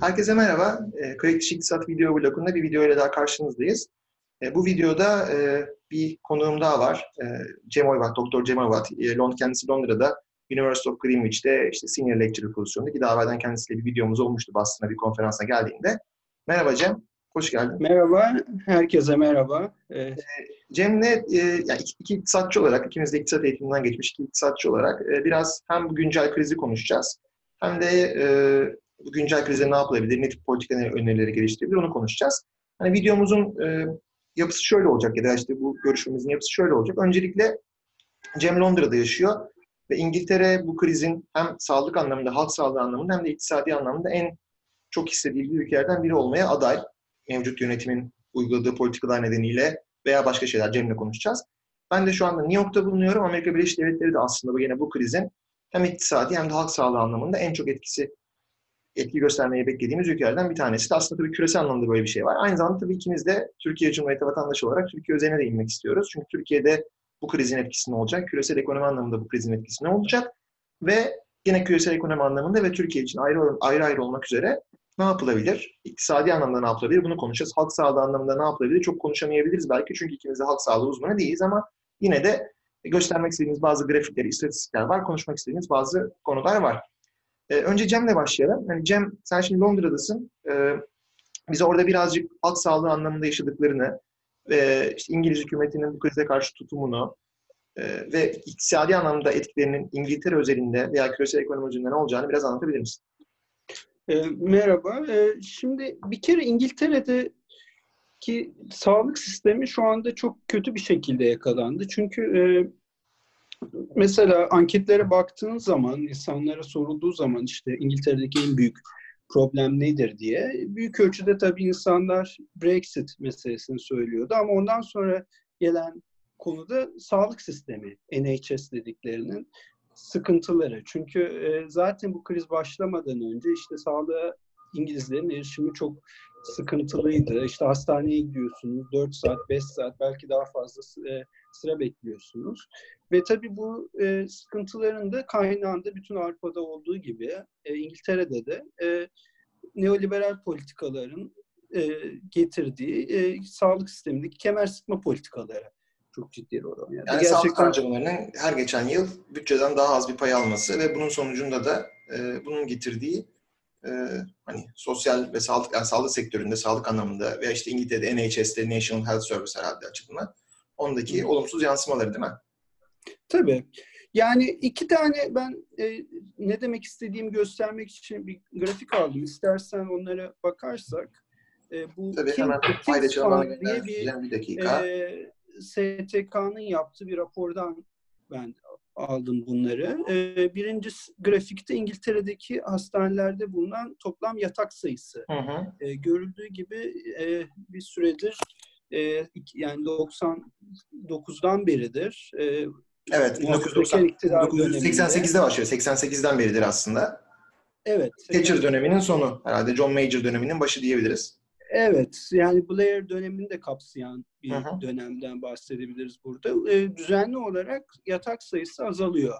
Herkese merhaba. E, Kredi Dışı İktisat video blogunda bir video ile daha karşınızdayız. E, bu videoda e, bir konuğum daha var. E, Cem Oyvat, Doktor Cem Oyvat. E, Lond kendisi Londra'da University of Greenwich'te işte senior lecturer pozisyonunda ki daha evvelden kendisiyle bir videomuz olmuştu Boston'a bir konferansa geldiğinde. Merhaba Cem, hoş geldin. Merhaba, herkese merhaba. E, Cem'le e, yani iki, iki iktisatçı olarak, ikimiz de iktisat eğitiminden geçmiş iki iktisatçı olarak e, biraz hem güncel krizi konuşacağız hem de e, bu güncel krize ne yapılabilir, ne tip politika önerileri geliştirebilir onu konuşacağız. Hani videomuzun e, yapısı şöyle olacak ya da işte bu görüşmemizin yapısı şöyle olacak. Öncelikle Cem Londra'da yaşıyor ve İngiltere bu krizin hem sağlık anlamında, halk sağlığı anlamında hem de iktisadi anlamda en çok hissedildiği ülkelerden biri olmaya aday. Mevcut yönetimin uyguladığı politikalar nedeniyle veya başka şeyler Cem'le konuşacağız. Ben de şu anda New York'ta bulunuyorum. Amerika Birleşik Devletleri de aslında bu yine bu krizin hem iktisadi hem de halk sağlığı anlamında en çok etkisi etki göstermeyi beklediğimiz ülkelerden bir tanesi. De aslında tabii küresel anlamda böyle bir şey var. Aynı zamanda tabii ikimiz de Türkiye Cumhuriyeti vatandaşı olarak Türkiye üzerine de inmek istiyoruz. Çünkü Türkiye'de bu krizin etkisi ne olacak? Küresel ekonomi anlamında bu krizin etkisi ne olacak? Ve yine küresel ekonomi anlamında ve Türkiye için ayrı ayrı, ayrı olmak üzere ne yapılabilir? İktisadi anlamda ne yapılabilir? Bunu konuşacağız. Halk sağlığı anlamında ne yapılabilir? Çok konuşamayabiliriz belki çünkü ikimiz de halk sağlığı uzmanı değiliz ama yine de göstermek istediğimiz bazı grafikler, istatistikler var. Konuşmak istediğimiz bazı konular var. E, önce Cem'le başlayalım. Yani Cem, sen şimdi Londra'dasın. E, bize orada birazcık halk sağlığı anlamında yaşadıklarını ve işte İngiliz hükümetinin bu krize karşı tutumunu e, ve iktisadi anlamda etkilerinin İngiltere özelinde veya küresel ekonomi özelinde ne olacağını biraz anlatabilir misin? E, merhaba. E, şimdi bir kere İngiltere'de ki sağlık sistemi şu anda çok kötü bir şekilde yakalandı. Çünkü e, mesela anketlere baktığın zaman, insanlara sorulduğu zaman işte İngiltere'deki en büyük problem nedir diye büyük ölçüde tabii insanlar Brexit meselesini söylüyordu ama ondan sonra gelen konuda sağlık sistemi, NHS dediklerinin sıkıntıları. Çünkü e, zaten bu kriz başlamadan önce işte sağlığa İngilizlerin erişimi çok sıkıntılıydı. İşte hastaneye gidiyorsunuz 4 saat, 5 saat belki daha fazla e, sıra bekliyorsunuz. Ve tabii bu e, sıkıntıların da kaynağında bütün Avrupa'da olduğu gibi e, İngiltere'de de e, neoliberal politikaların e, getirdiği e, sağlık sistemindeki kemer sıkma politikaları çok ciddi rol oynadı. Yani Gerçekten... sağlık harcamalarının her geçen yıl bütçeden daha az bir pay alması ve bunun sonucunda da e, bunun getirdiği e, hani sosyal ve sağlık yani sağlık sektöründe, sağlık anlamında veya işte İngiltere'de NHS'de National Health Service herhalde açıklama ondaki Hı. olumsuz yansımaları değil mi? Tabii. Yani iki tane ben e, ne demek istediğimi göstermek için bir grafik aldım. İstersen onlara bakarsak e, bu Tabii hemen paylaşalım diye bir, bir dakika. E, STK'nın yaptığı bir rapordan ben aldım bunları. E, birinci grafikte İngiltere'deki hastanelerde bulunan toplam yatak sayısı. Hı hı. E, görüldüğü gibi e, bir süredir e, yani 99'dan beridir e, Evet, 1990, 1988'de başlıyor. 88'den beridir aslında. Evet. Thatcher döneminin sonu. Herhalde John Major döneminin başı diyebiliriz. Evet, yani Blair dönemini de kapsayan bir hı. dönemden bahsedebiliriz burada. E, düzenli olarak yatak sayısı azalıyor.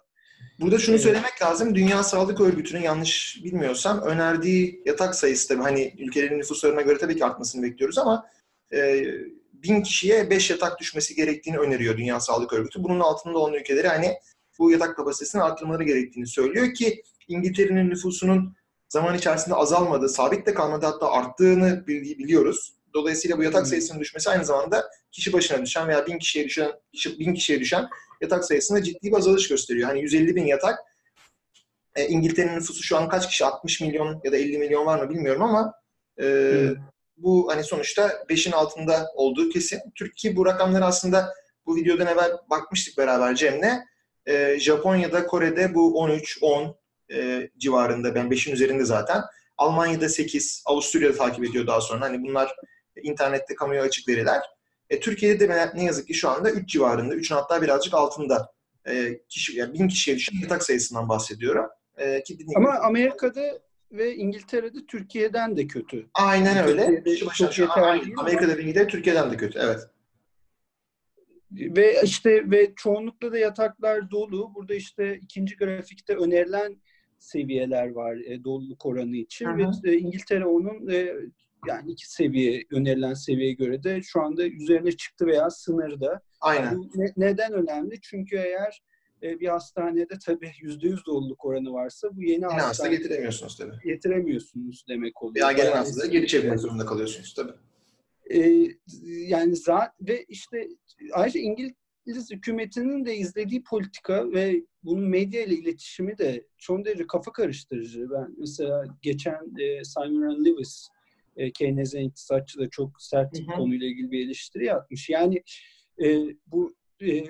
Burada şunu söylemek lazım. Dünya Sağlık Örgütü'nün yanlış bilmiyorsam önerdiği yatak sayısı tabii hani ülkelerin nüfuslarına göre tabii ki artmasını bekliyoruz ama e, bin kişiye beş yatak düşmesi gerektiğini öneriyor Dünya Sağlık Örgütü. Bunun altında olan ülkeleri hani bu yatak kapasitesini arttırmaları gerektiğini söylüyor ki İngiltere'nin nüfusunun zaman içerisinde azalmadı, sabit de kalmadı hatta arttığını biliyoruz. Dolayısıyla bu yatak sayısının düşmesi aynı zamanda kişi başına düşen veya bin kişiye düşen, bin kişiye düşen yatak sayısında ciddi bir azalış gösteriyor. Hani 150 bin yatak e, İngiltere'nin nüfusu şu an kaç kişi? 60 milyon ya da 50 milyon var mı bilmiyorum ama e, hmm. bu hani sonuçta 5'in altında olduğu kesin. Türkiye bu rakamları aslında bu videodan evvel bakmıştık beraber Cem'le. E, Japonya'da, Kore'de bu 13, 10 e, civarında. Ben 5'in üzerinde zaten. Almanya'da 8, Avusturya'da takip ediyor daha sonra. Hani bunlar internette kamuya açık veriler. E, Türkiye'de de ne yazık ki şu anda 3 civarında, 3'ün hatta birazcık altında e, kişi, yani 1000 kişiye düşen yatak sayısından bahsediyorum. E, ki Ama Amerika'da ve İngiltere'de Türkiye'den de kötü. Aynen öyle. Aynen. Amerika'da ve İngiltere Türkiye'den de kötü. Evet. Ve işte ve çoğunlukla da yataklar dolu. Burada işte ikinci grafikte önerilen seviyeler var e, doluluk oranı için Hı-hı. ve e, İngiltere onun e, yani iki seviye önerilen seviyeye göre de şu anda üzerine çıktı veya sınırda. Aynen. Bu ne, neden önemli? Çünkü eğer e, bir hastanede tabii yüzde yüz doluluk oranı varsa bu yeni, yeni hasta getiremiyorsunuz tabii. Getiremiyorsunuz demek oluyor. Ya gelen hastaları geri çevirmek zorunda kalıyorsunuz tabii. E, yani zaten ve işte ayrıca İngiliz hükümetinin de izlediği politika ve bunun medya ile iletişimi de son derece kafa karıştırıcı. Ben mesela geçen e, Simon Lewis e, Keynesyen iktisatçı da çok sert bir konuyla ilgili bir eleştiri yapmış. Yani e, bu e,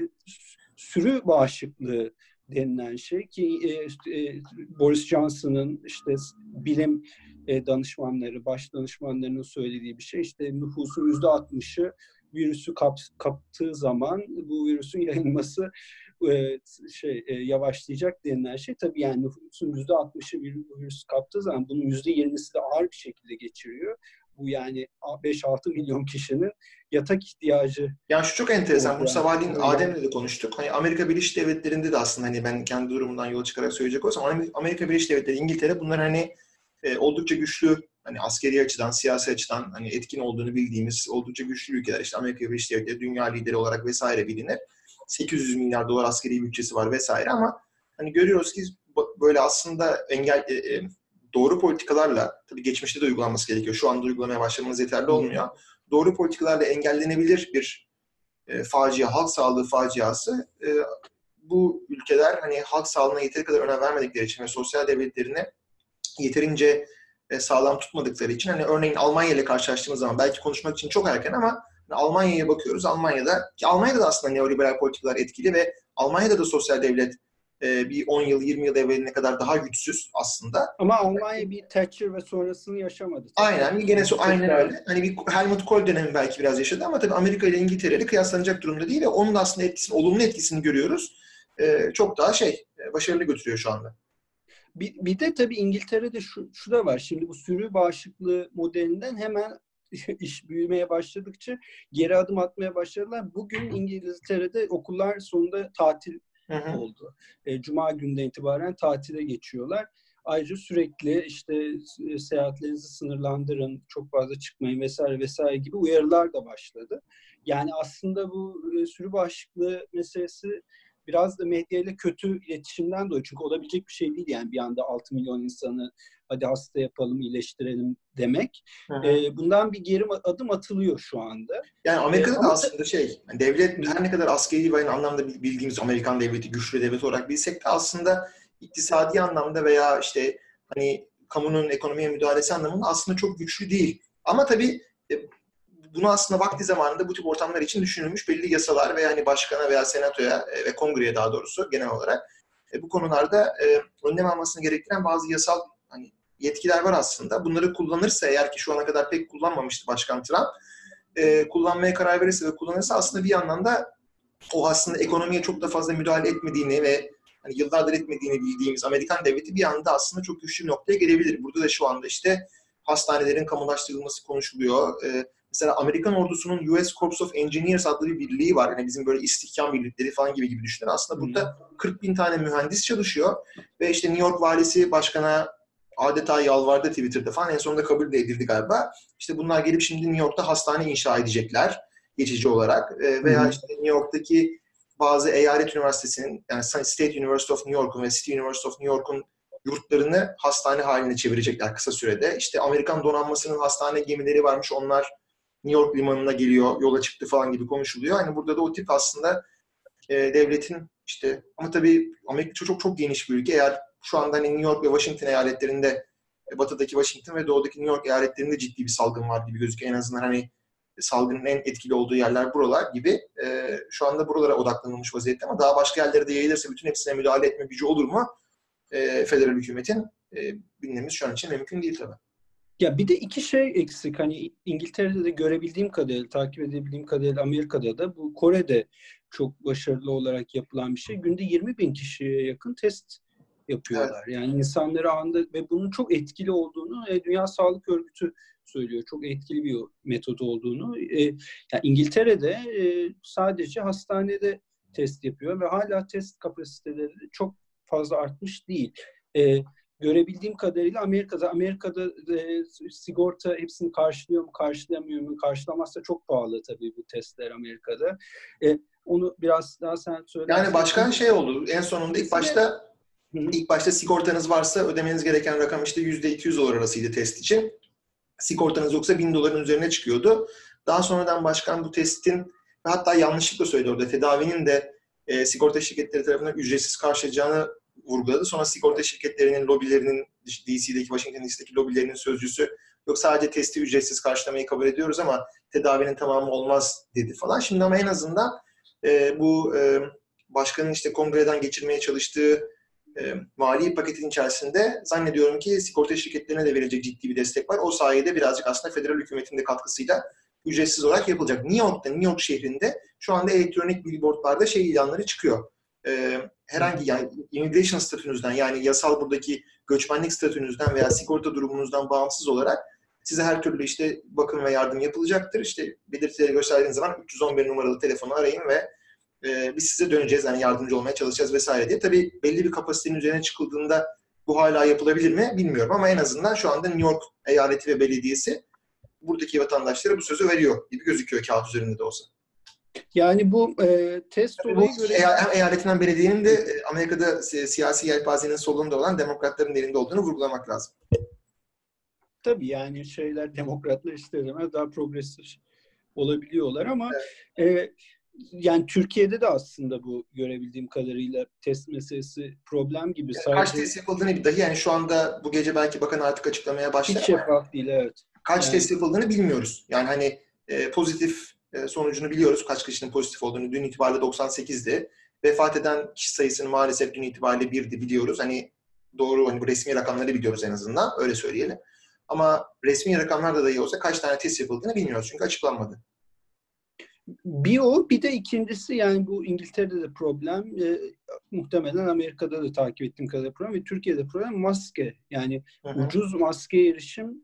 sürü bağışıklığı denilen şey ki e, e, Boris Johnson'ın işte bilim e, danışmanları, baş danışmanlarının söylediği bir şey işte nüfusun yüzde altmışı virüsü kap, kaptığı zaman bu virüsün yayılması e, şey e, yavaşlayacak denilen şey tabii yani nüfusun yüzde altmışı virüs kaptığı zaman bunun yüzde yirmisi de ağır bir şekilde geçiriyor. Bu yani 5-6 milyon kişinin yatak ihtiyacı. Yani şu çok enteresan. Bu sabahleyin Adem'le de konuştuk. Hani Amerika Birleşik Devletleri'nde de aslında hani ben kendi durumundan yola çıkarak söyleyecek olsam Amerika Birleşik Devletleri, İngiltere bunlar hani e, oldukça güçlü hani askeri açıdan, siyasi açıdan hani etkin olduğunu bildiğimiz oldukça güçlü ülkeler. İşte Amerika Birleşik Devletleri dünya lideri olarak vesaire bilinir. 800 milyar dolar askeri bütçesi var vesaire ama hani görüyoruz ki böyle aslında engel e, e, doğru politikalarla tabii geçmişte de uygulanması gerekiyor. Şu anda uygulamaya başlamanız yeterli olmuyor. Doğru politikalarla engellenebilir bir e, facia, halk sağlığı faciası e, bu ülkeler hani halk sağlığına yeteri kadar önem vermedikleri için ve sosyal devletlerine yeterince e, sağlam tutmadıkları için hani örneğin Almanya ile karşılaştığımız zaman belki konuşmak için çok erken ama hani Almanya'ya bakıyoruz. Almanya'da ki Almanya'da da aslında neoliberal politikalar etkili ve Almanya'da da sosyal devlet e, bir 10 yıl 20 yıl evveline kadar daha güçsüz aslında. Ama Almanya bir Thatcher ve sonrasını yaşamadı. Aynen. Gene so aynen öyle. Hani bir Helmut Kohl dönemi belki biraz yaşadı ama tabii Amerika ile İngiltere ile kıyaslanacak durumda değil ve onun da aslında etkisini, olumlu etkisini görüyoruz. E, çok daha şey, başarılı götürüyor şu anda. Bir, bir de tabii İngiltere'de şu, şu da var. Şimdi bu sürü bağışıklığı modelinden hemen iş büyümeye başladıkça geri adım atmaya başladılar. Bugün İngiltere'de okullar sonunda tatil hı hı. oldu. E, Cuma günden itibaren tatile geçiyorlar. Ayrıca sürekli işte e, seyahatlerinizi sınırlandırın, çok fazla çıkmayın vesaire vesaire gibi uyarılar da başladı. Yani aslında bu e, sürü bağışıklığı meselesi biraz da medyayla kötü iletişimden dolayı. Çünkü olabilecek bir şey değil yani bir anda 6 milyon insanı hadi hasta yapalım, iyileştirelim demek. E, bundan bir geri adım atılıyor şu anda. Yani Amerika'da e, da aslında şey, devlet her ne kadar askeri ve anlamda bildiğimiz Amerikan devleti, güçlü devlet olarak bilsek de aslında iktisadi anlamda veya işte hani kamunun ekonomiye müdahalesi anlamında aslında çok güçlü değil. Ama tabii e, bunu aslında vakti zamanında bu tip ortamlar için düşünülmüş belli yasalar veya hani başkana veya senatoya e, ve kongreye daha doğrusu genel olarak e, bu konularda e, önlem almasını gerektiren bazı yasal hani yetkiler var aslında. Bunları kullanırsa eğer ki şu ana kadar pek kullanmamıştı Başkan Trump, kullanmaya karar verirse ve kullanırsa aslında bir yandan da o aslında ekonomiye çok da fazla müdahale etmediğini ve hani yıllardır etmediğini bildiğimiz Amerikan devleti bir anda aslında çok güçlü bir noktaya gelebilir. Burada da şu anda işte hastanelerin kamulaştırılması konuşuluyor. E, mesela Amerikan ordusunun US Corps of Engineers adlı bir birliği var. Yani bizim böyle istihkam birlikleri falan gibi gibi düşünün. Aslında burada 40 bin tane mühendis çalışıyor ve işte New York valisi başkana adeta yalvardı Twitter'da falan. En sonunda kabul de edildi galiba. İşte bunlar gelip şimdi New York'ta hastane inşa edecekler geçici olarak. E, veya işte New York'taki bazı eyalet üniversitesinin yani State University of New York'un ve City University of New York'un yurtlarını hastane haline çevirecekler kısa sürede. İşte Amerikan donanmasının hastane gemileri varmış. Onlar New York limanına geliyor, yola çıktı falan gibi konuşuluyor. Hani burada da o tip aslında e, devletin işte ama tabii Amerika çok çok çok geniş bir ülke. Eğer şu anda hani New York ve Washington eyaletlerinde e, batıdaki Washington ve doğudaki New York eyaletlerinde ciddi bir salgın var gibi gözüküyor. En azından hani salgının en etkili olduğu yerler buralar gibi. E, şu anda buralara odaklanılmış vaziyette ama daha başka yerlere de yayılırsa bütün hepsine müdahale etme gücü olur mu? E, federal hükümetin e, bilmemiz şu an için mümkün değil tabii. Ya bir de iki şey eksik. Hani İngiltere'de de görebildiğim kadarıyla, takip edebildiğim kadarıyla Amerika'da da bu Kore'de çok başarılı olarak yapılan bir şey. Günde 20 bin kişiye yakın test yapıyorlar. Evet. Yani insanları anda ve bunun çok etkili olduğunu e, Dünya Sağlık Örgütü söylüyor. Çok etkili bir metod olduğunu. E, yani İngiltere'de e, sadece hastanede test yapıyor ve hala test kapasiteleri çok fazla artmış değil. E, görebildiğim kadarıyla Amerika'da Amerika'da e, sigorta hepsini karşılıyor mu, karşılamıyor mu? Karşılamazsa çok pahalı tabii bu testler Amerika'da. E, onu biraz daha sen söyle. Yani başkan şey oldu. En sonunda ilk başta ilk başta sigortanız varsa ödemeniz gereken rakam işte yüzde 200 dolar arasıydı test için. Sigortanız yoksa 1000 doların üzerine çıkıyordu. Daha sonradan başkan bu testin hatta yanlışlıkla söyledi orada tedavinin de e, sigorta şirketleri tarafından ücretsiz karşılayacağını vurguladı. Sonra sigorta şirketlerinin lobilerinin DC'deki, Washington DC'deki lobilerinin sözcüsü yok sadece testi ücretsiz karşılamayı kabul ediyoruz ama tedavinin tamamı olmaz dedi falan. Şimdi ama en azından e, bu e, başkanın işte kongreden geçirmeye çalıştığı e, mali paketin içerisinde zannediyorum ki sigorta şirketlerine de verecek ciddi bir destek var. O sayede birazcık aslında federal hükümetin de katkısıyla ücretsiz olarak yapılacak. New York'ta, New York şehrinde şu anda elektronik billboardlarda şey ilanları çıkıyor. Ee, herhangi yani immigration statünüzden yani yasal buradaki göçmenlik statünüzden veya sigorta durumunuzdan bağımsız olarak size her türlü işte bakım ve yardım yapılacaktır. İşte belirtileri gösterdiğiniz zaman 311 numaralı telefonu arayın ve e, biz size döneceğiz yani yardımcı olmaya çalışacağız vesaire diye. Tabii belli bir kapasitenin üzerine çıkıldığında bu hala yapılabilir mi bilmiyorum ama en azından şu anda New York eyaleti ve belediyesi buradaki vatandaşlara bu sözü veriyor gibi gözüküyor kağıt üzerinde de olsa. Yani bu e, test olayı göre... Hem eyaletinden belediyenin de e, Amerika'da siyasi yelpazenin solunda olan demokratların elinde olduğunu vurgulamak lazım. Tabii yani şeyler demokratlar ister daha progresif olabiliyorlar ama evet. e, yani Türkiye'de de aslında bu görebildiğim kadarıyla test meselesi problem gibi. Yani Sadece... Kaç test yapıldığını dahi yani şu anda bu gece belki bakan artık açıklamaya başlar. Hiç şeffaf değil evet. Kaç yani... test yapıldığını bilmiyoruz. Yani hani e, pozitif e, sonucunu biliyoruz. Kaç kişinin pozitif olduğunu. Dün itibariyle 98'di. Vefat eden kişi sayısını maalesef dün itibariyle birdi biliyoruz. Hani doğru hani bu resmi rakamları biliyoruz en azından. Öyle söyleyelim. Ama resmi rakamlarda da iyi olsa kaç tane test yapıldığını bilmiyoruz. Çünkü açıklanmadı. Bir o, bir de ikincisi yani bu İngiltere'de de problem, e, muhtemelen Amerika'da da takip ettiğim kadar problem ve Türkiye'de problem maske. Yani hı hı. ucuz maske erişim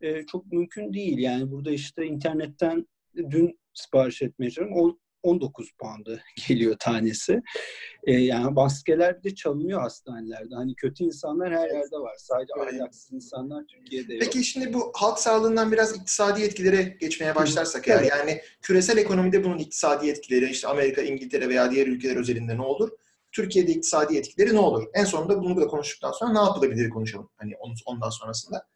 e, çok mümkün değil. Yani burada işte internetten dün sipariş etmeye çalışıyorum. 19 pound'a geliyor tanesi. E, yani maskeler de çalınıyor hastanelerde. Hani kötü insanlar her yerde var. Sadece ahlaksız insanlar Türkiye'de yok. Peki şimdi bu halk sağlığından biraz iktisadi etkilere geçmeye başlarsak eğer yani küresel ekonomide bunun iktisadi etkileri işte Amerika, İngiltere veya diğer ülkeler özelinde ne olur? Türkiye'de iktisadi etkileri ne olur? En sonunda bunu da konuştuktan sonra ne yapılabilir konuşalım. Hani ondan sonrasında.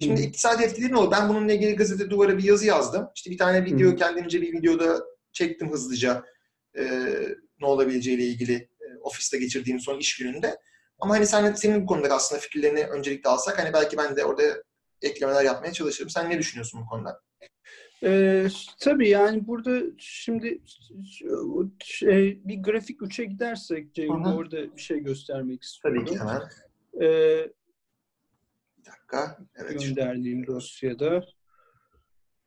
Şimdi hmm. iktisadi etkileri ne olur? Ben bununla ilgili gazete duvara bir yazı yazdım. İşte bir tane video, hmm. kendimce bir videoda çektim hızlıca e, ne olabileceğiyle ilgili e, ofiste geçirdiğim son iş gününde. Ama hani sen, senin bu konuda aslında fikirlerini öncelikle alsak hani belki ben de orada eklemeler yapmaya çalışırım. Sen ne düşünüyorsun bu konuda? Ee, tabii yani burada şimdi şey, bir grafik 3'e gidersek Ceyhun orada bir şey göstermek istiyorum. Tabii ki hemen. Ee, dakika. Evet. Gönderdiğim dosyada.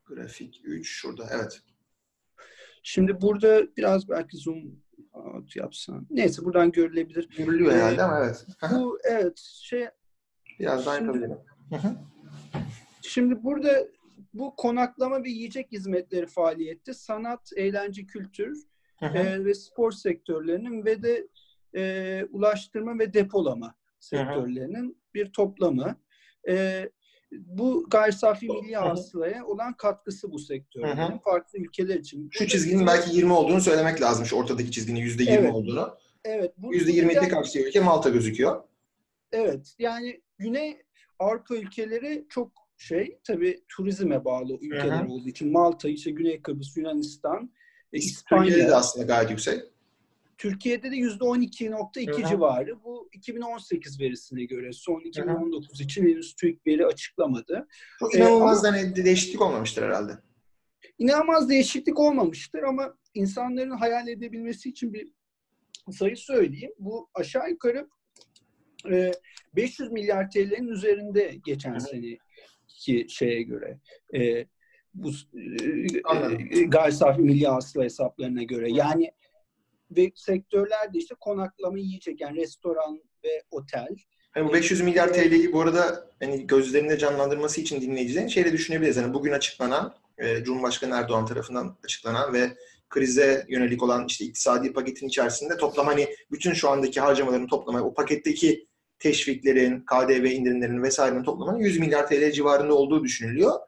Grafik 3 şurada. Evet. Şimdi burada biraz belki zoom out yapsam. Neyse buradan görülebilir. Görülüyor ee, herhalde ama evet. bu evet şey biraz daha yapabilirim. Şimdi burada bu konaklama ve yiyecek hizmetleri faaliyette sanat, eğlence, kültür e, ve spor sektörlerinin ve de e, ulaştırma ve depolama sektörlerinin bir toplamı. E, bu gayri safi milli hasılaya olan katkısı bu sektörün farklı ülkeler için. Şu çizginin belki 20 olduğunu söylemek lazım. Şu ortadaki çizginin %20 evet. olduğunu. Evet. Bu, %20'lik yani, kapsıyor ülke Malta gözüküyor. Evet. Yani Güney Avrupa ülkeleri çok şey tabii turizme bağlı ülkeler Hı-hı. olduğu için Malta, işte Güney Kıbrıs, Yunanistan, İspanya. Türkiye'de de aslında gayet yüksek. Türkiye'de de %12.2 civarı. Bu 2018 verisine göre. Son 2019 Hı-hı. için henüz TÜİK veri açıklamadı. Çok inanılmaz ee, ama, değişiklik olmamıştır herhalde. İnanılmaz değişiklik olmamıştır ama insanların hayal edebilmesi için bir sayı söyleyeyim. Bu aşağı yukarı 500 milyar TL'nin üzerinde geçen Hı-hı. seneki şeye göre. E, bu e, gayri safi milli hasıla hesaplarına göre. Yani ve sektörlerde işte konaklama yiyecek yani restoran ve otel. Hani bu 500 milyar TL'yi bu arada hani gözlerinde canlandırması için dinleyicilerin şeyle düşünebiliriz. Hani bugün açıklanan e, Cumhurbaşkanı Erdoğan tarafından açıklanan ve krize yönelik olan işte iktisadi paketin içerisinde toplam hani bütün şu andaki harcamaların toplamı o paketteki teşviklerin, KDV indirimlerinin vesairenin toplamının 100 milyar TL civarında olduğu düşünülüyor.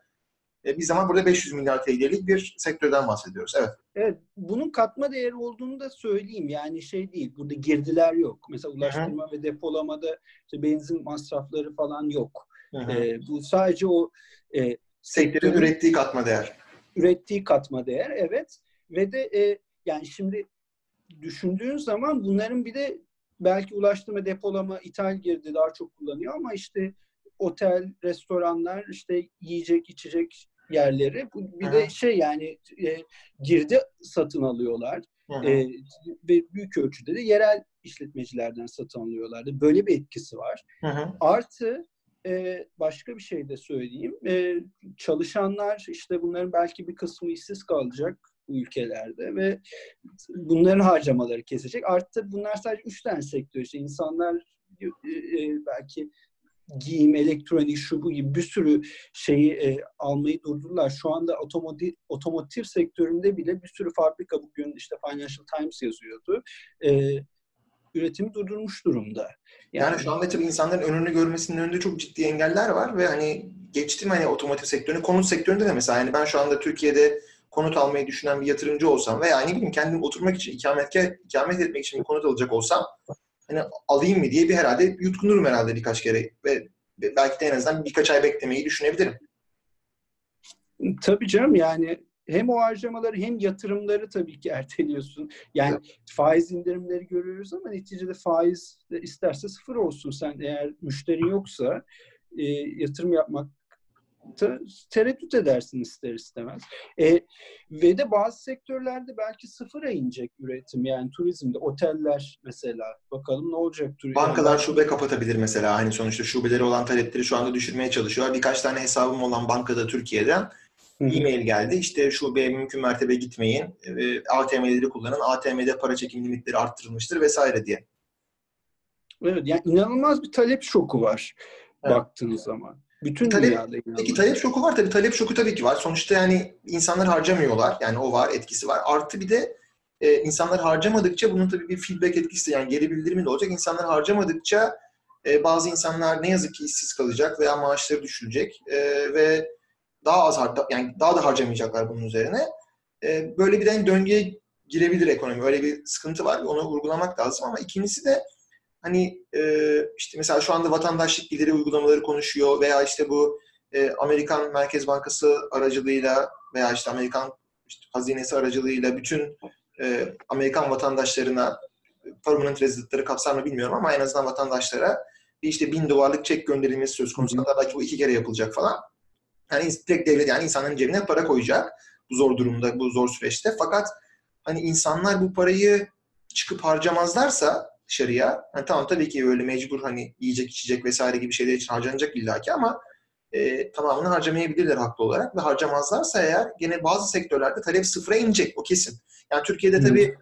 E, bir zaman burada 500 milyar TL'lik bir sektörden bahsediyoruz. Evet. Evet, bunun katma değeri olduğunu da söyleyeyim. Yani şey değil, burada girdiler yok. Mesela ulaştırma Hı-hı. ve depolamada işte benzin masrafları falan yok. E, bu sadece o e, sektörün ürettiği katma değer. Ürettiği katma değer, evet. Ve de e, yani şimdi düşündüğün zaman bunların bir de belki ulaştırma, depolama, ithal girdi daha çok kullanıyor ama işte otel, restoranlar, işte yiyecek, içecek yerleri. Bir de şey yani e, girdi satın alıyorlar. E, ve büyük ölçüde de yerel işletmecilerden satın alıyorlardı. Böyle bir etkisi var. Aha. Artı e, başka bir şey de söyleyeyim. E, çalışanlar işte bunların belki bir kısmı işsiz kalacak bu ülkelerde ve bunların harcamaları kesecek. Artı bunlar sadece üç tane sektör. İşte insanlar e, e, belki giyim, elektronik, şu bu gibi bir sürü şeyi e, almayı durdurdular. Şu anda otomotiv, otomotiv sektöründe bile bir sürü fabrika bugün işte Financial Times yazıyordu. E, üretimi durdurmuş durumda. Yani, yani şu anda tabii insanların önünü görmesinin önünde çok ciddi engeller var ve hani geçtim hani otomotiv sektörünü, konut sektöründe de mesela yani ben şu anda Türkiye'de konut almayı düşünen bir yatırımcı olsam veya ne bileyim kendim oturmak için, ikamet, ikamet etmek için bir konut alacak olsam hani alayım mı diye bir herhalde yutkunurum herhalde birkaç kere ve belki de en azından birkaç ay beklemeyi düşünebilirim. Tabii canım yani hem o harcamaları hem yatırımları tabii ki erteliyorsun. Yani evet. faiz indirimleri görüyoruz ama neticede faiz isterse sıfır olsun. Sen eğer müşterin yoksa e, yatırım yapmak tereddüt edersin ister istemez. E, ve de bazı sektörlerde belki sıfıra inecek üretim. Yani turizmde, oteller mesela. Bakalım ne olacak? Turizm. Bankalar şube kapatabilir mesela. Hani sonuçta şubeleri olan talepleri şu anda düşürmeye çalışıyorlar. Birkaç tane hesabım olan bankada Türkiye'den e-mail geldi. İşte şubeye mümkün mertebe gitmeyin. E, ATM'leri kullanın. ATM'de para çekim limitleri arttırılmıştır vesaire diye. Evet yani inanılmaz bir talep şoku var evet. baktığınız zaman. Bütün talep, Peki talep şoku var tabii. Talep şoku tabii ki var. Sonuçta yani insanlar harcamıyorlar. Yani o var, etkisi var. Artı bir de e, insanlar harcamadıkça bunun tabii bir feedback etkisi yani geri bildirimi de olacak. İnsanlar harcamadıkça e, bazı insanlar ne yazık ki işsiz kalacak veya maaşları düşülecek e, ve daha az har yani daha da harcamayacaklar bunun üzerine. E, böyle bir döngüye girebilir ekonomi. Öyle bir sıkıntı var. Onu vurgulamak lazım ama ikincisi de hani e, işte mesela şu anda vatandaşlık gideri uygulamaları konuşuyor veya işte bu e, Amerikan Merkez Bankası aracılığıyla veya işte Amerikan işte hazinesi aracılığıyla bütün e, Amerikan vatandaşlarına permanent residentları kapsar mı bilmiyorum ama en azından vatandaşlara bir işte bin dolarlık çek gönderilmesi söz konusu. Hatta belki bu iki kere yapılacak falan. Yani tek devlet yani insanların cebine para koyacak bu zor durumda, bu zor süreçte. Fakat hani insanlar bu parayı çıkıp harcamazlarsa dışarıya. Yani tamam tabii ki öyle mecbur hani yiyecek içecek vesaire gibi şeyler için harcanacak illaki ama e, tamamını harcamayabilirler haklı olarak ve harcamazlarsa eğer gene bazı sektörlerde talep sıfıra inecek o kesin. Yani Türkiye'de tabii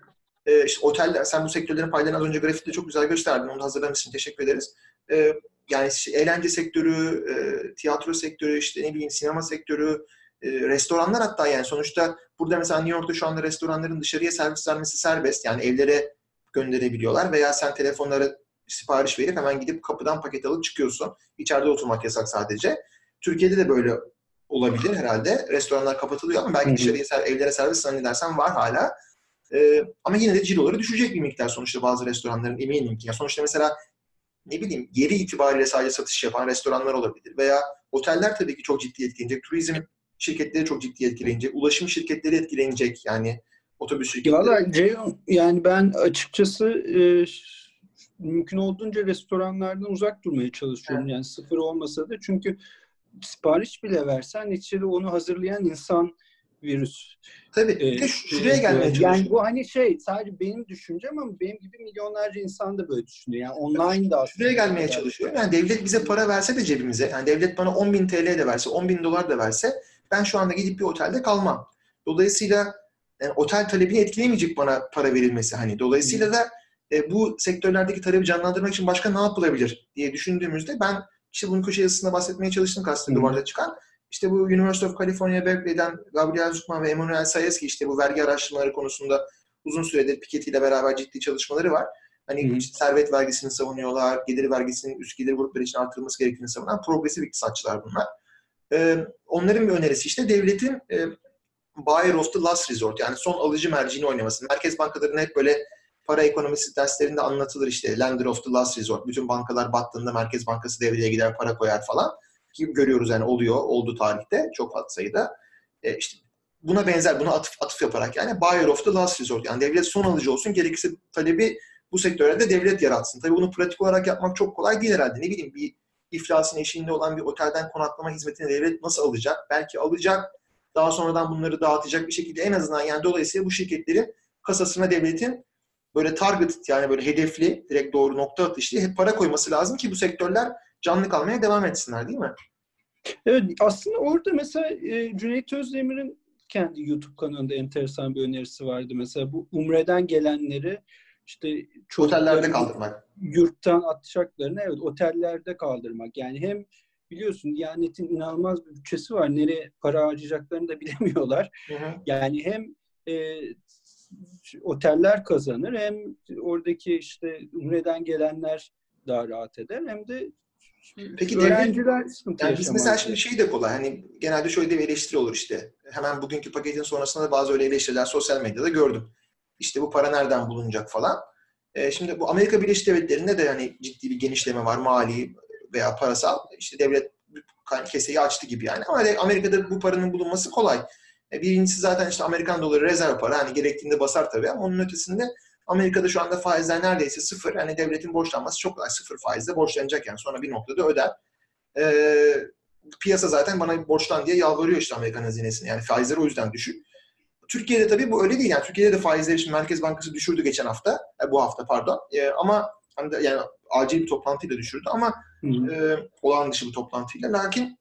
e, işte oteller, sen bu sektörlerin paylarını az önce grafikte çok güzel gösterdin. Onu hazırlamışsın. Teşekkür ederiz. E, yani işte eğlence sektörü, e, tiyatro sektörü, işte ne bileyim sinema sektörü, e, restoranlar hatta yani sonuçta burada mesela New York'ta şu anda restoranların dışarıya servis vermesi serbest. Yani evlere gönderebiliyorlar veya sen telefonlara sipariş verip hemen gidip kapıdan paket alıp çıkıyorsun. İçeride oturmak yasak sadece. Türkiye'de de böyle olabilir herhalde. Restoranlar kapatılıyor ama belki dışarıya evlere servis zannedersen var hala. Ee, ama yine de ciroları düşecek bir miktar sonuçta bazı restoranların eminim ki. Ya sonuçta mesela ne bileyim yeri itibariyle sadece satış yapan restoranlar olabilir veya oteller tabii ki çok ciddi etkilenecek. Turizm şirketleri çok ciddi etkilenecek. Ulaşım şirketleri etkilenecek. Yani otobüs şirketleri. Valla Ceyhun yani ben açıkçası e, mümkün olduğunca restoranlardan uzak durmaya çalışıyorum. Evet. Yani sıfır olmasa da çünkü sipariş bile versen neticede onu hazırlayan insan virüs. Tabii. Ee, şuraya e, gelmeye çalışıyorum. Yani bu hani şey sadece benim düşüncem ama benim gibi milyonlarca insan da böyle düşünüyor. Yani online da Şuraya gelmeye yani. çalışıyorum. Yani devlet bize para verse de cebimize, yani devlet bana 10 bin TL de verse, 10 bin dolar da verse ben şu anda gidip bir otelde kalmam. Dolayısıyla yani otel talebini etkilemeyecek bana para verilmesi hani. Dolayısıyla da e, bu sektörlerdeki talebi canlandırmak için başka ne yapılabilir diye düşündüğümüzde ben işte bunun köşe yazısında bahsetmeye çalıştım kastım duvarda çıkan. İşte bu University of California Berkeley'den Gabriel Zuckman ve Emanuel Sayeski işte bu vergi araştırmaları konusunda uzun süredir Piketty ile beraber ciddi çalışmaları var. Hani işte servet vergisini savunuyorlar, gelir vergisinin üst gelir grupları için artırılması gerektiğini savunan progresif iktisatçılar bunlar. Ee, onların bir önerisi işte devletin e, buyer of the last resort yani son alıcı merciğini oynaması. Merkez bankalarının hep böyle para ekonomisi derslerinde anlatılır işte lender of the last resort. Bütün bankalar battığında Merkez Bankası devreye gider para koyar falan. Ki görüyoruz yani oluyor, oldu tarihte çok fazla sayıda. E, işte buna benzer, buna atıf, atıf yaparak yani buyer of the last resort. Yani devlet son alıcı olsun, gerekirse talebi bu sektörde devlet yaratsın. Tabii bunu pratik olarak yapmak çok kolay değil herhalde. Ne bileyim bir iflasın eşiğinde olan bir otelden konaklama hizmetini devlet nasıl alacak? Belki alacak, daha sonradan bunları dağıtacak bir şekilde en azından yani dolayısıyla bu şirketlerin kasasına devletin böyle target yani böyle hedefli, direkt doğru nokta atışlı hep para koyması lazım ki bu sektörler canlı kalmaya devam etsinler değil mi? Evet aslında orada mesela e, Cüneyt Özdemir'in kendi YouTube kanalında enteresan bir önerisi vardı. Mesela bu Umre'den gelenleri işte otellerde kaldırmak. Yurttan atacaklarını evet otellerde kaldırmak. Yani hem biliyorsun Diyanet'in inanılmaz bir bütçesi var. Nereye para harcayacaklarını da bilemiyorlar. Hı hı. Yani hem e, oteller kazanır hem oradaki işte Umre'den gelenler daha rahat eder hem de Peki öğrenciler devlet, yani biz mesela şimdi şey de kolay hani genelde şöyle bir eleştiri olur işte hemen bugünkü paketin sonrasında da bazı öyle eleştiriler sosyal medyada gördüm. İşte bu para nereden bulunacak falan. E, şimdi bu Amerika Birleşik Devletleri'nde de hani ciddi bir genişleme var mali veya parasal. İşte devlet keseyi açtı gibi yani. Ama Amerika'da bu paranın bulunması kolay. E, birincisi zaten işte Amerikan doları rezerv para. Hani gerektiğinde basar tabii ama onun ötesinde Amerika'da şu anda faizler neredeyse sıfır. Hani devletin borçlanması çok kolay. Sıfır faizle borçlanacak yani. Sonra bir noktada öder. Ee, piyasa zaten bana borçlan diye yalvarıyor işte Amerikan hazinesine. Yani faizleri o yüzden düşük. Türkiye'de tabii bu öyle değil. Yani Türkiye'de de faizleri şimdi Merkez Bankası düşürdü geçen hafta. E, bu hafta pardon. E, ama hani yani acil bir toplantıyla düşürdü ama e, olağan dışı bir toplantıyla. Lakin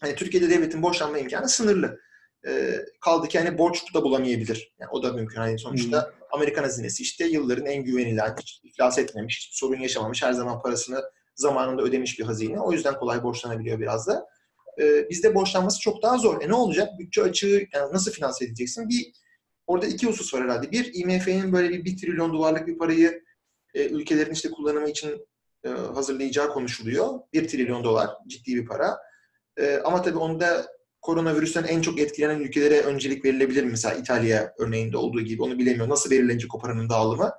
hani Türkiye'de devletin borçlanma imkanı sınırlı. E, kaldı ki hani borç da bulamayabilir. Yani o da mümkün. Hani sonuçta hmm. Amerikan hazinesi işte yılların en güvenilen, hiç iflas etmemiş, hiçbir sorun yaşamamış, her zaman parasını zamanında ödemiş bir hazine. O yüzden kolay borçlanabiliyor biraz da. E, bizde borçlanması çok daha zor. E ne olacak? Bütçe açığı yani nasıl finanse edeceksin? Bir Orada iki husus var herhalde. Bir, IMF'nin böyle bir 1 trilyon dolarlık bir parayı e, ülkelerin işte kullanımı için e, hazırlayacağı konuşuluyor. 1 trilyon dolar ciddi bir para. E, ama tabii onda koronavirüsten en çok etkilenen ülkelere öncelik verilebilir mi? Mesela İtalya örneğinde olduğu gibi onu bilemiyor. Nasıl belirlenecek o paranın dağılımı?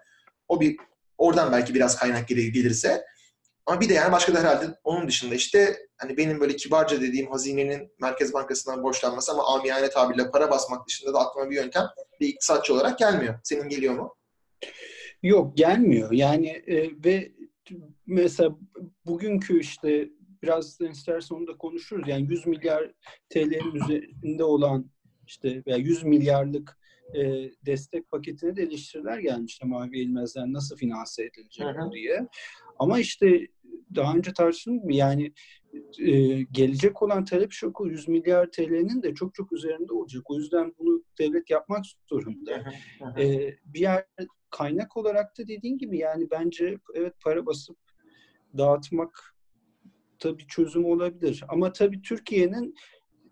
O bir oradan belki biraz kaynak gelirse. Ama bir de yani başka da herhalde onun dışında işte hani benim böyle kibarca dediğim hazinenin Merkez Bankası'ndan borçlanması ama amiyane tabirle para basmak dışında da aklıma bir yöntem bir iktisatçı olarak gelmiyor. Senin geliyor mu? Yok gelmiyor. Yani e, ve mesela bugünkü işte biraz istersen onu da konuşuruz. Yani 100 milyar TL'nin üzerinde olan işte veya 100 milyarlık e, destek paketine de eleştiriler gelmişti Mavi Elmez'den nasıl finanse edilecek bu diye. Ama işte daha önce tartışıldı mı? Yani e, gelecek olan talep şoku 100 milyar TL'nin de çok çok üzerinde olacak. O yüzden bunu devlet yapmak zorunda. e, bir yer kaynak olarak da dediğin gibi yani bence evet para basıp dağıtmak tabii çözüm olabilir. Ama tabii Türkiye'nin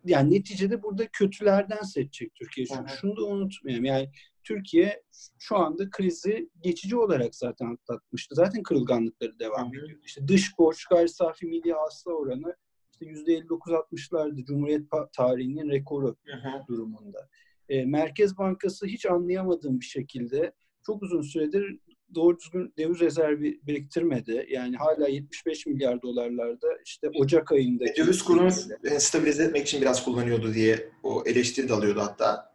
yani neticede burada kötülerden seçecek Türkiye. Çünkü şunu da unutmayalım. Yani Türkiye şu anda krizi geçici olarak zaten atlatmıştı. Zaten kırılganlıkları devam ediyor. İşte dış borç gayri safi milli hasıla oranı işte %59-60'lardı Cumhuriyet tarihinin rekoru durumunda. E, Merkez Bankası hiç anlayamadığım bir şekilde çok uzun süredir doğru düzgün döviz rezervi biriktirmedi. Yani hala 75 milyar dolarlarda işte Ocak ayında. E, döviz kurunu stabilize etmek için biraz kullanıyordu diye o eleştiri de alıyordu hatta.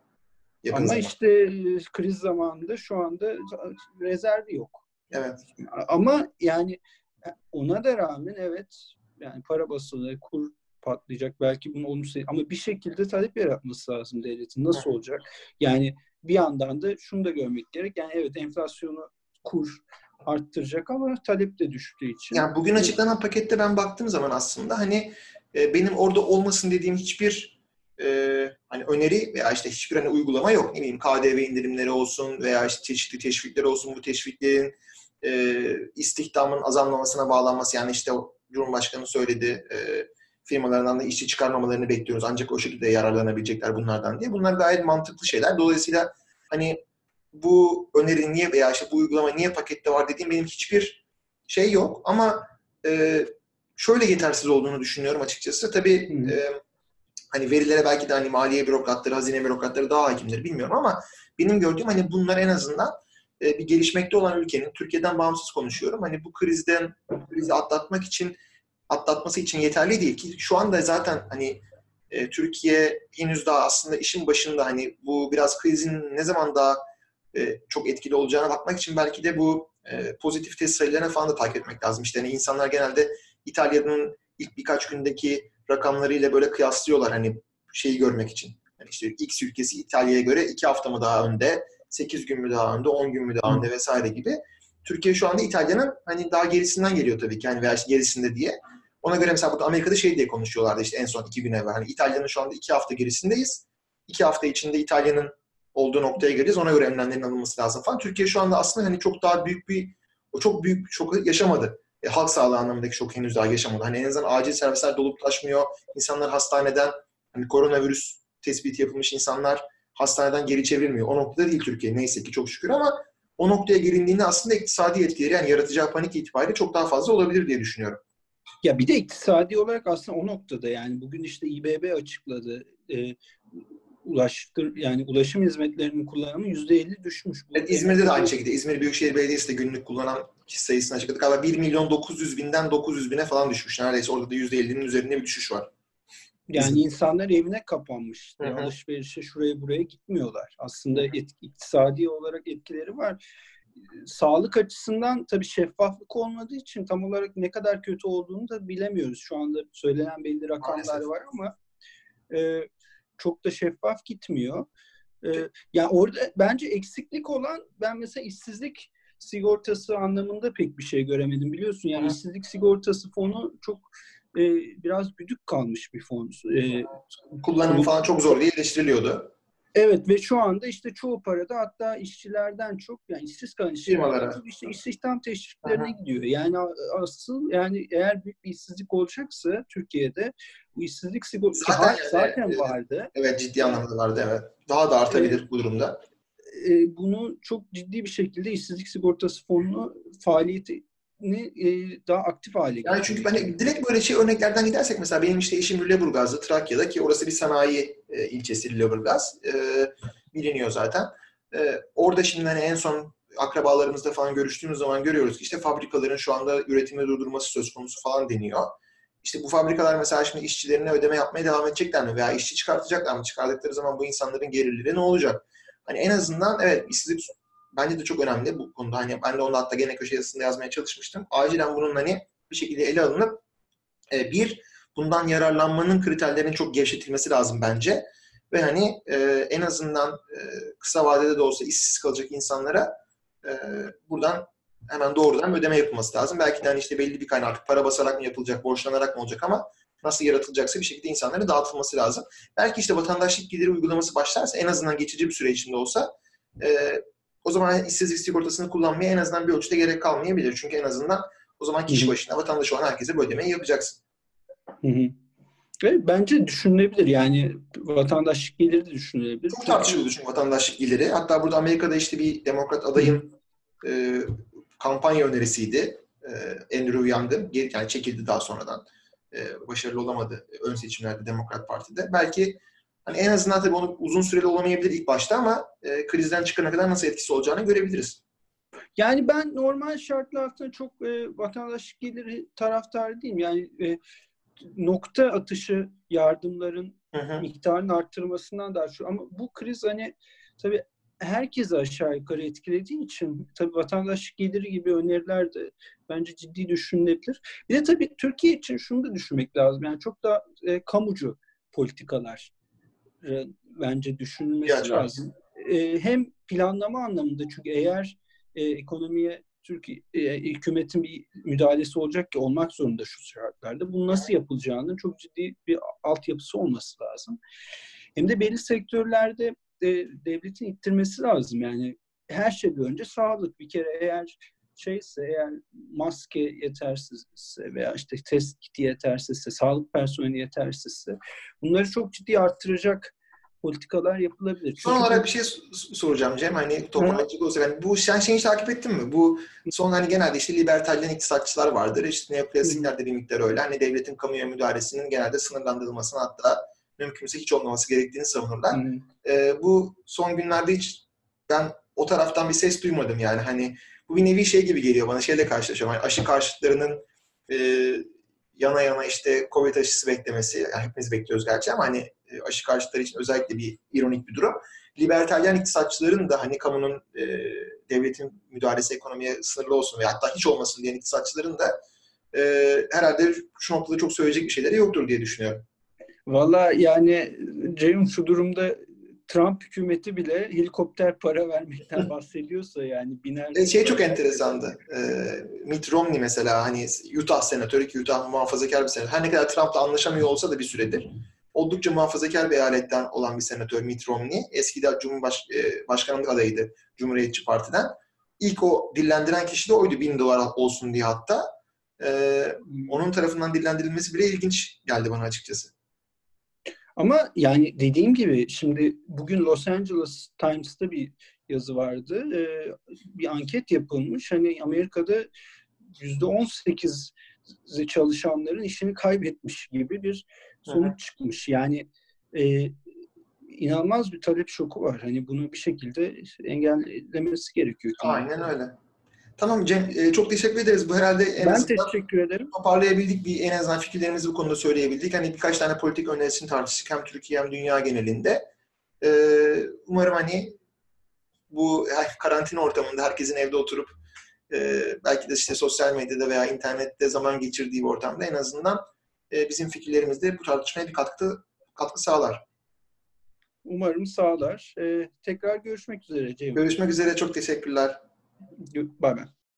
Yakın Ama zaman. işte kriz zamanında şu anda rezervi yok. Evet. Ama yani ona da rağmen evet yani para basılı, kur patlayacak belki bunu olumsuz ama bir şekilde talep yaratması lazım devletin. Nasıl olacak? Yani bir yandan da şunu da görmek gerek. Yani evet enflasyonu kur arttıracak ama talep de düştüğü için. Yani bugün açıklanan pakette ben baktığım zaman aslında hani e, benim orada olmasın dediğim hiçbir e, hani öneri veya işte hiçbir hani uygulama yok. Ne bileyim KDV indirimleri olsun veya işte çeşitli teşvikler olsun. Bu teşviklerin e, istihdamın azalmamasına bağlanması yani işte Cumhurbaşkanı söyledi e, firmalarından da işçi çıkarmamalarını bekliyoruz. Ancak o şekilde yararlanabilecekler bunlardan diye. Bunlar gayet mantıklı şeyler. Dolayısıyla hani bu öneri niye veya işte bu uygulama niye pakette var dediğim benim hiçbir şey yok. Ama e, şöyle yetersiz olduğunu düşünüyorum açıkçası. Tabii e, hani verilere belki de hani maliye bürokratları, hazine bürokratları daha hakimdir bilmiyorum ama benim gördüğüm hani bunlar en azından e, bir gelişmekte olan ülkenin, Türkiye'den bağımsız konuşuyorum. Hani bu krizden, krizi atlatmak için, atlatması için yeterli değil ki şu anda zaten hani e, Türkiye henüz daha aslında işin başında hani bu biraz krizin ne zaman daha e, çok etkili olacağına bakmak için belki de bu e, pozitif test sayılarına falan da takip etmek lazım. İşte hani insanlar genelde İtalya'nın ilk birkaç gündeki rakamlarıyla böyle kıyaslıyorlar hani şeyi görmek için. Yani işte X ülkesi İtalya'ya göre iki hafta mı daha önde, 8 gün mü daha önde, 10 gün mü daha önde vesaire gibi. Türkiye şu anda İtalya'nın hani daha gerisinden geliyor tabii ki hani veya gerisinde diye. Ona göre mesela burada Amerika'da şey diye konuşuyorlardı işte en son iki gün evvel. Hani İtalya'nın şu anda iki hafta gerisindeyiz. İki hafta içinde İtalya'nın olduğu noktaya geleceğiz. Ona göre önlemlerin alınması lazım falan. Türkiye şu anda aslında hani çok daha büyük bir, o çok büyük bir şoku yaşamadı. E, halk sağlığı anlamındaki şok henüz daha yaşamadı. Hani en azından acil servisler dolup taşmıyor. İnsanlar hastaneden hani koronavirüs tespiti yapılmış insanlar hastaneden geri çevrilmiyor. O noktada değil Türkiye neyse ki çok şükür ama o noktaya gelindiğinde aslında iktisadi etkileri yani yaratacağı panik itibariyle çok daha fazla olabilir diye düşünüyorum. Ya bir de iktisadi olarak aslında o noktada yani bugün işte İBB açıkladı. E, ulaştır yani ulaşım hizmetlerinin kullanımı yüzde elli düşmüş. Evet, İzmir'de de aynı şekilde. İzmir Büyükşehir Belediyesi de günlük kullanan kişi sayısını açıkladı. Galiba 1 milyon 900 binden 900 bine falan düşmüş. Neredeyse orada da yüzde 50'nin üzerinde bir düşüş var. Yani İzmir. insanlar evine kapanmış. İşte alışverişe şuraya buraya gitmiyorlar. Aslında et, iktisadi olarak etkileri var. Sağlık açısından tabii şeffaflık olmadığı için tam olarak ne kadar kötü olduğunu da bilemiyoruz. Şu anda söylenen belli rakamlar Maalesef. var ama e, çok da şeffaf gitmiyor. Ee, yani orada bence eksiklik olan ben mesela işsizlik sigortası anlamında pek bir şey göremedim biliyorsun. Yani işsizlik sigortası fonu çok e, biraz güdük kalmış bir fon. E, Kullanımı falan çok zor diye eleştiriliyordu. Evet ve şu anda işte çoğu parada hatta işçilerden çok yani işsiz kalan işçilerden çok işte istihdam teşviklerine Aha. gidiyor. Yani asıl yani eğer büyük bir işsizlik olacaksa Türkiye'de bu işsizlik sigortası zaten, zaten evet, vardı. Evet ciddi anlamda vardı evet. Daha da artabilir evet. bu durumda. E, bunu çok ciddi bir şekilde işsizlik sigortası fonunu faaliyeti e, daha aktif hale getiriyor. Yani çünkü hani direkt böyle şey örneklerden gidersek mesela benim işte eşim Lüleburgaz'da Trakya'da ki orası bir sanayi e, ilçesi Lüleburgaz. E, biliniyor zaten. E, orada şimdi hani en son akrabalarımızla falan görüştüğümüz zaman görüyoruz ki işte fabrikaların şu anda üretimi durdurması söz konusu falan deniyor. İşte bu fabrikalar mesela şimdi işçilerine ödeme yapmaya devam edecekler mi? Veya işçi çıkartacaklar mı? Çıkardıkları zaman bu insanların gelirleri ne olacak? Hani en azından evet işsizlik bence de çok önemli bu konuda. Hani ben de onu hatta gene köşe yazısında yazmaya çalışmıştım. Acilen bunun hani bir şekilde ele alınıp e, bir bundan yararlanmanın kriterlerinin çok gevşetilmesi lazım bence. Ve hani e, en azından e, kısa vadede de olsa işsiz kalacak insanlara e, buradan hemen doğrudan ödeme yapılması lazım. Belki de hani işte belli bir kaynak para basarak mı yapılacak, borçlanarak mı olacak ama nasıl yaratılacaksa bir şekilde insanlara dağıtılması lazım. Belki işte vatandaşlık geliri uygulaması başlarsa en azından geçici bir süre içinde olsa e, o zaman işsizlik sigortasını kullanmaya en azından bir ölçüde gerek kalmayabilir. Çünkü en azından o zaman kişi başına vatandaş olan herkese bu ödemeyi yapacaksın. Hı hı. Ve bence düşünülebilir. Yani vatandaşlık geliri de düşünülebilir. Çok tartışılıyor çünkü vatandaşlık geliri. Hatta burada Amerika'da işte bir demokrat adayın e, kampanya önerisiydi. E, Andrew Young'ın. Yani çekildi daha sonradan. E, başarılı olamadı ön seçimlerde Demokrat Parti'de. Belki Hani en azından tabii onu uzun süreli olamayabilir ilk başta ama e, krizden çıkana kadar nasıl etkisi olacağını görebiliriz. Yani ben normal şartlar altında çok e, vatandaşlık geliri taraftarı değilim. Yani e, nokta atışı yardımların hı hı. miktarını arttırmasından daha şu. Ama bu kriz hani tabii herkes aşağı yukarı etkilediği için tabii vatandaşlık geliri gibi öneriler de bence ciddi düşünülebilir. Bir de tabii Türkiye için şunu da düşünmek lazım. Yani çok da e, kamucu politikalar bence düşünülmesi Gerçekten. lazım. E, hem planlama anlamında çünkü eğer e, ekonomiye Türkiye e, hükümetin bir müdahalesi olacak ki olmak zorunda şu şartlarda. Bunun nasıl yapılacağının çok ciddi bir altyapısı olması lazım. Hem de belli sektörlerde e, devletin ittirmesi lazım. Yani her şeyden önce sağlık. Bir kere eğer şeyse eğer maske yetersizse veya işte test kiti yetersizse, sağlık personeli yetersizse bunları çok ciddi arttıracak politikalar yapılabilir. Son olarak bir şey soracağım Cem. Hani toparlayacak olsak. Hani bu sen şeyi takip ettin mi? Bu son hani genelde işte libertaryen iktisatçılar vardır. İşte neoklasikler de bir miktar öyle. Hani devletin kamuya müdahalesinin genelde sınırlandırılmasını hatta mümkünse hiç olmaması gerektiğini savunurlar. Hı. Ee, bu son günlerde hiç ben o taraftan bir ses duymadım yani. Hani bu bir nevi şey gibi geliyor bana. Şeyle karşılaşıyorum. Hani aşı karşıtlarının e, yana yana işte Covid aşısı beklemesi. Yani hepimiz bekliyoruz gerçi ama hani e, aşı karşıtları için özellikle bir ironik bir durum. Libertaryen iktisatçıların da hani kamunun e, devletin müdahalesi ekonomiye sınırlı olsun veya hatta hiç olmasın diyen iktisatçıların da e, herhalde şu noktada çok söyleyecek bir şeyleri yoktur diye düşünüyorum. Valla yani Ceyhun şu durumda Trump hükümeti bile helikopter para vermekten bahsediyorsa yani biner... E, şey çok enteresandı. E, Mitt Romney mesela hani Utah senatörü ki Utah muhafazakar bir senatör. Her ne kadar Trump'la anlaşamıyor olsa da bir süredir oldukça muhafazakar bir eyaletten olan bir senatör Mitt Romney. Eskiden Cumhurbaşkanlık adayıydı Cumhuriyetçi Parti'den. İlk o dillendiren kişi de oydu bin dolar olsun diye hatta. Ee, onun tarafından dillendirilmesi bile ilginç geldi bana açıkçası. Ama yani dediğim gibi şimdi bugün Los Angeles Times'ta bir yazı vardı. Ee, bir anket yapılmış. Hani Amerika'da yüzde 18 çalışanların işini kaybetmiş gibi bir sonuç Hı-hı. çıkmış. Yani e, inanılmaz bir talep şoku var. Hani bunu bir şekilde engellemesi gerekiyor. Aynen öyle. Tamam Cem, e, çok teşekkür ederiz. Bu herhalde en ben azından teşekkür ederim. toparlayabildik. Bir, en azından fikirlerimizi bu konuda söyleyebildik. Hani birkaç tane politik önerisini tartıştık hem Türkiye hem dünya genelinde. E, umarım hani bu karantina ortamında herkesin evde oturup e, belki de işte sosyal medyada veya internette zaman geçirdiği bir ortamda en azından e, bizim fikirlerimizde bu tartışmaya bir katkı katkı sağlar. Umarım sağlar. Ee, tekrar görüşmek üzere Ceyhun. Görüşmek üzere. Çok teşekkürler. Bye bye.